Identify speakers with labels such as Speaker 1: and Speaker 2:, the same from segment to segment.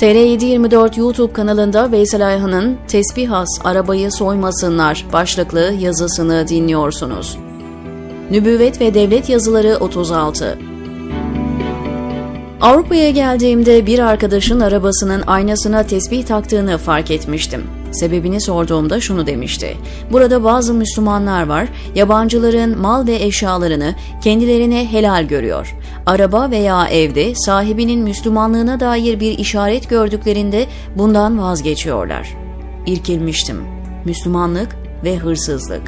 Speaker 1: TR724 YouTube kanalında Veysel Ayhan'ın Tesbihas Arabayı Soymasınlar başlıklı yazısını dinliyorsunuz. Nübüvvet ve Devlet Yazıları 36 Avrupa'ya geldiğimde bir arkadaşın arabasının aynasına tesbih taktığını fark etmiştim. Sebebini sorduğumda şunu demişti. Burada bazı Müslümanlar var, yabancıların mal ve eşyalarını kendilerine helal görüyor. Araba veya evde sahibinin Müslümanlığına dair bir işaret gördüklerinde bundan vazgeçiyorlar. İrkilmiştim. Müslümanlık ve hırsızlık.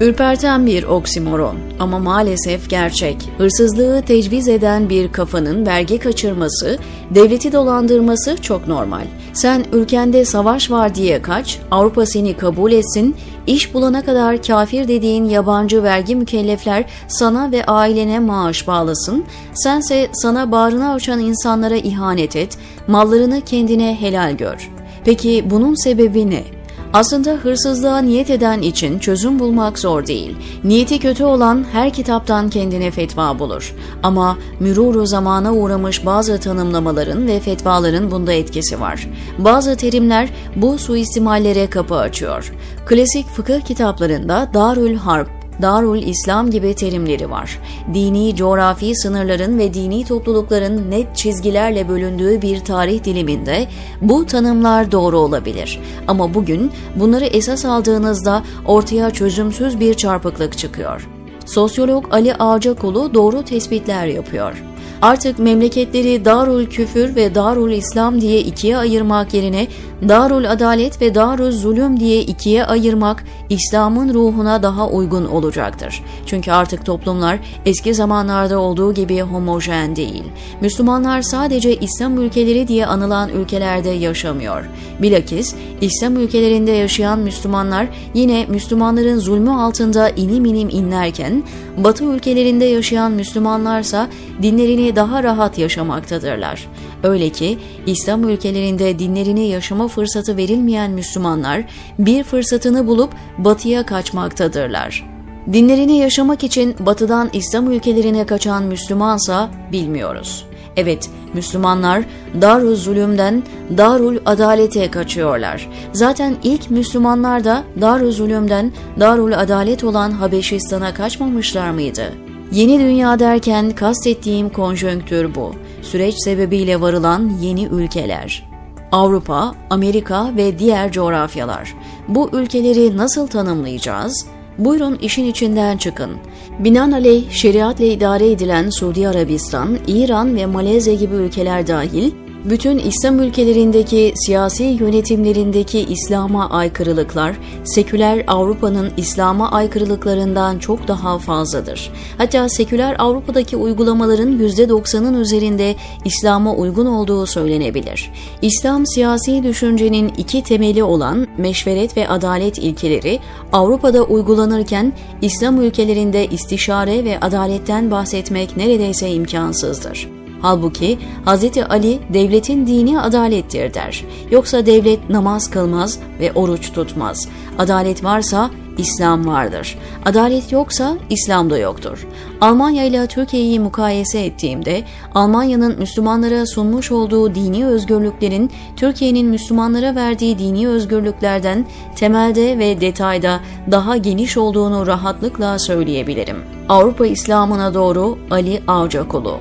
Speaker 1: Ürperten bir oksimoron ama maalesef gerçek. Hırsızlığı tecviz eden bir kafanın vergi kaçırması, devleti dolandırması çok normal. Sen ülkende savaş var diye kaç, Avrupa seni kabul etsin, iş bulana kadar kafir dediğin yabancı vergi mükellefler sana ve ailene maaş bağlasın, sense sana bağrına açan insanlara ihanet et, mallarını kendine helal gör. Peki bunun sebebi ne? Aslında hırsızlığa niyet eden için çözüm bulmak zor değil. Niyeti kötü olan her kitaptan kendine fetva bulur. Ama müruru zamana uğramış bazı tanımlamaların ve fetvaların bunda etkisi var. Bazı terimler bu suistimallere kapı açıyor. Klasik fıkıh kitaplarında Darül Harp Darul İslam gibi terimleri var. Dini, coğrafi sınırların ve dini toplulukların net çizgilerle bölündüğü bir tarih diliminde bu tanımlar doğru olabilir. Ama bugün bunları esas aldığınızda ortaya çözümsüz bir çarpıklık çıkıyor. Sosyolog Ali Ağcakulu doğru tespitler yapıyor. Artık memleketleri Darul Küfür ve Darul İslam diye ikiye ayırmak yerine Darul Adalet ve Darul Zulüm diye ikiye ayırmak İslam'ın ruhuna daha uygun olacaktır. Çünkü artık toplumlar eski zamanlarda olduğu gibi homojen değil. Müslümanlar sadece İslam ülkeleri diye anılan ülkelerde yaşamıyor. Bilakis İslam ülkelerinde yaşayan Müslümanlar yine Müslümanların zulmü altında inim inim inlerken Batı ülkelerinde yaşayan Müslümanlarsa dinlerini daha rahat yaşamaktadırlar. Öyle ki İslam ülkelerinde dinlerini yaşama fırsatı verilmeyen Müslümanlar bir fırsatını bulup batıya kaçmaktadırlar. Dinlerini yaşamak için batıdan İslam ülkelerine kaçan Müslümansa bilmiyoruz. Evet, Müslümanlar Darul Zulüm'den Darul Adalete kaçıyorlar. Zaten ilk Müslümanlar da Darul Zulüm'den Darul Adalet olan Habeşistan'a kaçmamışlar mıydı? Yeni dünya derken kastettiğim konjonktür bu. Süreç sebebiyle varılan yeni ülkeler. Avrupa, Amerika ve diğer coğrafyalar. Bu ülkeleri nasıl tanımlayacağız? Buyurun işin içinden çıkın. Binaenaleyh şeriatla idare edilen Suudi Arabistan, İran ve Malezya gibi ülkeler dahil bütün İslam ülkelerindeki siyasi yönetimlerindeki İslam'a aykırılıklar, seküler Avrupa'nın İslam'a aykırılıklarından çok daha fazladır. Hatta seküler Avrupa'daki uygulamaların %90'ın üzerinde İslam'a uygun olduğu söylenebilir. İslam siyasi düşüncenin iki temeli olan meşveret ve adalet ilkeleri Avrupa'da uygulanırken İslam ülkelerinde istişare ve adaletten bahsetmek neredeyse imkansızdır. Halbuki Hz. Ali devletin dini adalettir der. Yoksa devlet namaz kılmaz ve oruç tutmaz. Adalet varsa İslam vardır. Adalet yoksa İslam da yoktur. Almanya ile Türkiye'yi mukayese ettiğimde Almanya'nın Müslümanlara sunmuş olduğu dini özgürlüklerin Türkiye'nin Müslümanlara verdiği dini özgürlüklerden temelde ve detayda daha geniş olduğunu rahatlıkla söyleyebilirim. Avrupa İslam'ına doğru Ali Avcakulu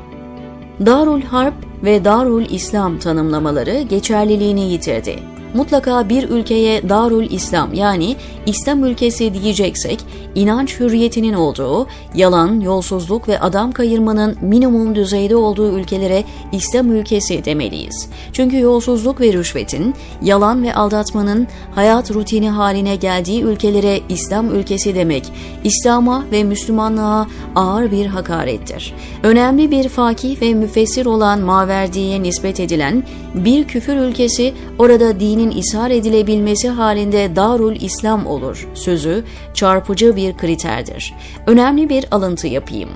Speaker 1: Darul Harp ve Darul İslam tanımlamaları geçerliliğini yitirdi. Mutlaka bir ülkeye Darul İslam yani İslam ülkesi diyeceksek inanç hürriyetinin olduğu, yalan, yolsuzluk ve adam kayırmanın minimum düzeyde olduğu ülkelere İslam ülkesi demeliyiz. Çünkü yolsuzluk ve rüşvetin, yalan ve aldatmanın hayat rutini haline geldiği ülkelere İslam ülkesi demek, İslam'a ve Müslümanlığa ağır bir hakarettir. Önemli bir fakih ve müfessir olan Maverdi'ye nispet edilen bir küfür ülkesi orada dinin ishar edilebilmesi halinde Darul İslam olur sözü çarpıcı bir kriterdir. Önemli bir alıntı yapayım.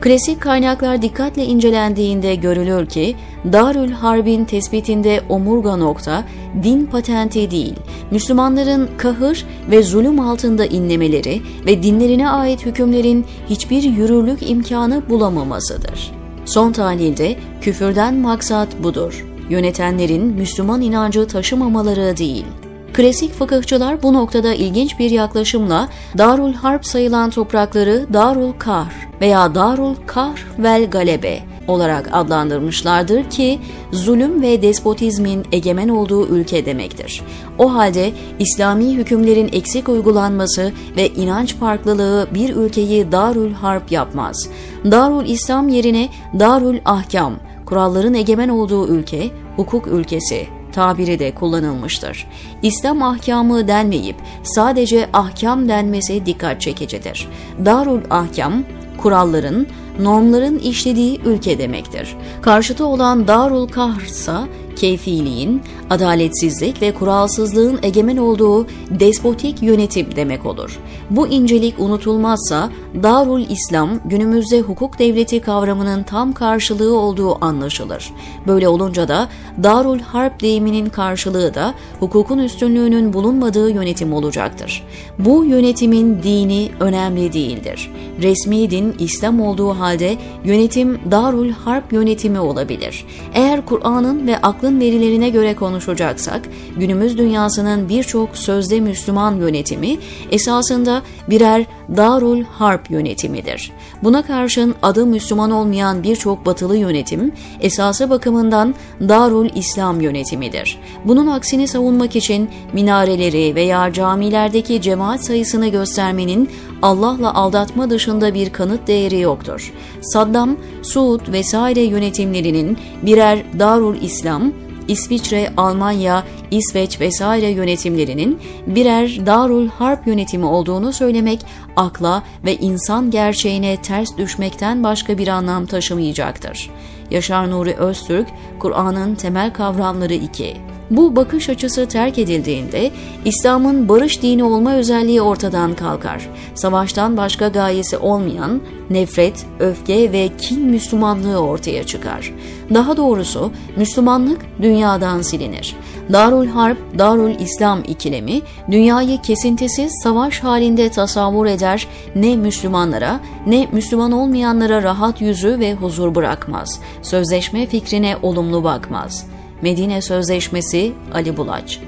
Speaker 1: Klasik kaynaklar dikkatle incelendiğinde görülür ki Darül Harb'in tespitinde omurga nokta din patenti değil, Müslümanların kahır ve zulüm altında inlemeleri ve dinlerine ait hükümlerin hiçbir yürürlük imkanı bulamamasıdır. Son tahlilde küfürden maksat budur. Yönetenlerin Müslüman inancı taşımamaları değil. Klasik fıkıhçılar bu noktada ilginç bir yaklaşımla Darul Harp sayılan toprakları Darul Kahr veya Darul Kahr vel Galebe olarak adlandırmışlardır ki zulüm ve despotizmin egemen olduğu ülke demektir. O halde İslami hükümlerin eksik uygulanması ve inanç farklılığı bir ülkeyi Darul Harp yapmaz. Darul İslam yerine Darul Ahkam, kuralların egemen olduğu ülke, hukuk ülkesi tabiri de kullanılmıştır. İslam ahkamı denmeyip sadece ahkam denmesi dikkat çekicidir. Darul Ahkam, kuralların, normların işlediği ülke demektir. Karşıtı olan Darul Kahr ise keyfiliğin, adaletsizlik ve kuralsızlığın egemen olduğu despotik yönetim demek olur. Bu incelik unutulmazsa Darul İslam günümüzde hukuk devleti kavramının tam karşılığı olduğu anlaşılır. Böyle olunca da Darul Harp deyiminin karşılığı da hukukun üstünlüğünün bulunmadığı yönetim olacaktır. Bu yönetimin dini önemli değildir. Resmi din İslam olduğu halde yönetim Darul Harp yönetimi olabilir. Eğer Kur'an'ın ve aklın verilerine göre konuşacaksak, günümüz dünyasının birçok sözde Müslüman yönetimi esasında birer Darul Harp yönetimidir. Buna karşın adı Müslüman olmayan birçok batılı yönetim esası bakımından Darul İslam yönetimidir. Bunun aksini savunmak için minareleri veya camilerdeki cemaat sayısını göstermenin Allah'la aldatma dışında bir kanıt değeri yoktur. Saddam, Suud vesaire yönetimlerinin birer Darul İslam, İsviçre, Almanya, İsveç vesaire yönetimlerinin birer Darul Harp yönetimi olduğunu söylemek akla ve insan gerçeğine ters düşmekten başka bir anlam taşımayacaktır. Yaşar Nuri Öztürk, Kur'an'ın temel kavramları 2 bu bakış açısı terk edildiğinde İslam'ın barış dini olma özelliği ortadan kalkar. Savaştan başka gayesi olmayan nefret, öfke ve kin Müslümanlığı ortaya çıkar. Daha doğrusu Müslümanlık dünyadan silinir. Darul Harp, Darul İslam ikilemi dünyayı kesintisiz savaş halinde tasavvur eder ne Müslümanlara ne Müslüman olmayanlara rahat yüzü ve huzur bırakmaz. Sözleşme fikrine olumlu bakmaz.'' Medine Sözleşmesi Ali Bulaç.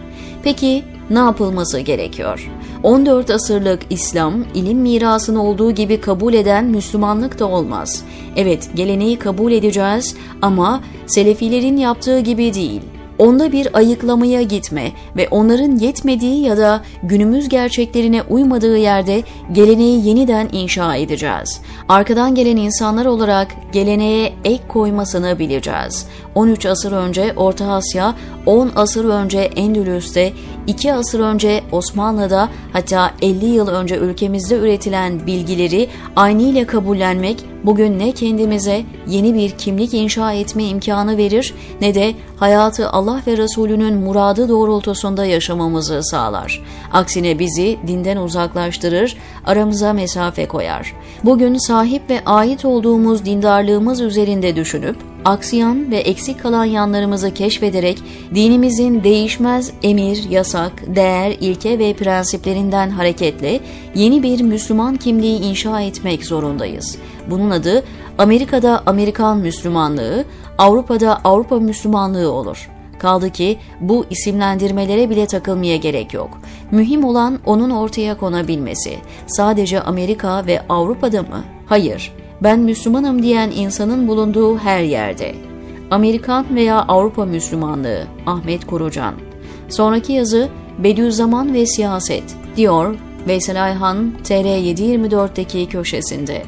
Speaker 1: Peki ne yapılması gerekiyor? 14 asırlık İslam, ilim mirasını olduğu gibi kabul eden Müslümanlık da olmaz. Evet, geleneği kabul edeceğiz ama Selefilerin yaptığı gibi değil onda bir ayıklamaya gitme ve onların yetmediği ya da günümüz gerçeklerine uymadığı yerde geleneği yeniden inşa edeceğiz. Arkadan gelen insanlar olarak geleneğe ek koymasını bileceğiz. 13 asır önce Orta Asya, 10 asır önce Endülüs'te, 2 asır önce Osmanlı'da hatta 50 yıl önce ülkemizde üretilen bilgileri aynıyla kabullenmek bugün ne kendimize yeni bir kimlik inşa etme imkanı verir ne de hayatı Allah ve Resulünün muradı doğrultusunda yaşamamızı sağlar. Aksine bizi dinden uzaklaştırır, aramıza mesafe koyar. Bugün sahip ve ait olduğumuz dindarlığımız üzerinde düşünüp aksayan ve eksik kalan yanlarımızı keşfederek dinimizin değişmez emir, yasak, değer, ilke ve prensiplerinden hareketle yeni bir Müslüman kimliği inşa etmek zorundayız. Bunun adı Amerika'da Amerikan Müslümanlığı, Avrupa'da Avrupa Müslümanlığı olur. Kaldı ki bu isimlendirmelere bile takılmaya gerek yok. Mühim olan onun ortaya konabilmesi. Sadece Amerika ve Avrupa'da mı? Hayır ben Müslümanım diyen insanın bulunduğu her yerde. Amerikan veya Avrupa Müslümanlığı Ahmet Kurucan Sonraki yazı Bediüzzaman ve Siyaset diyor Veysel Ayhan TR724'deki köşesinde.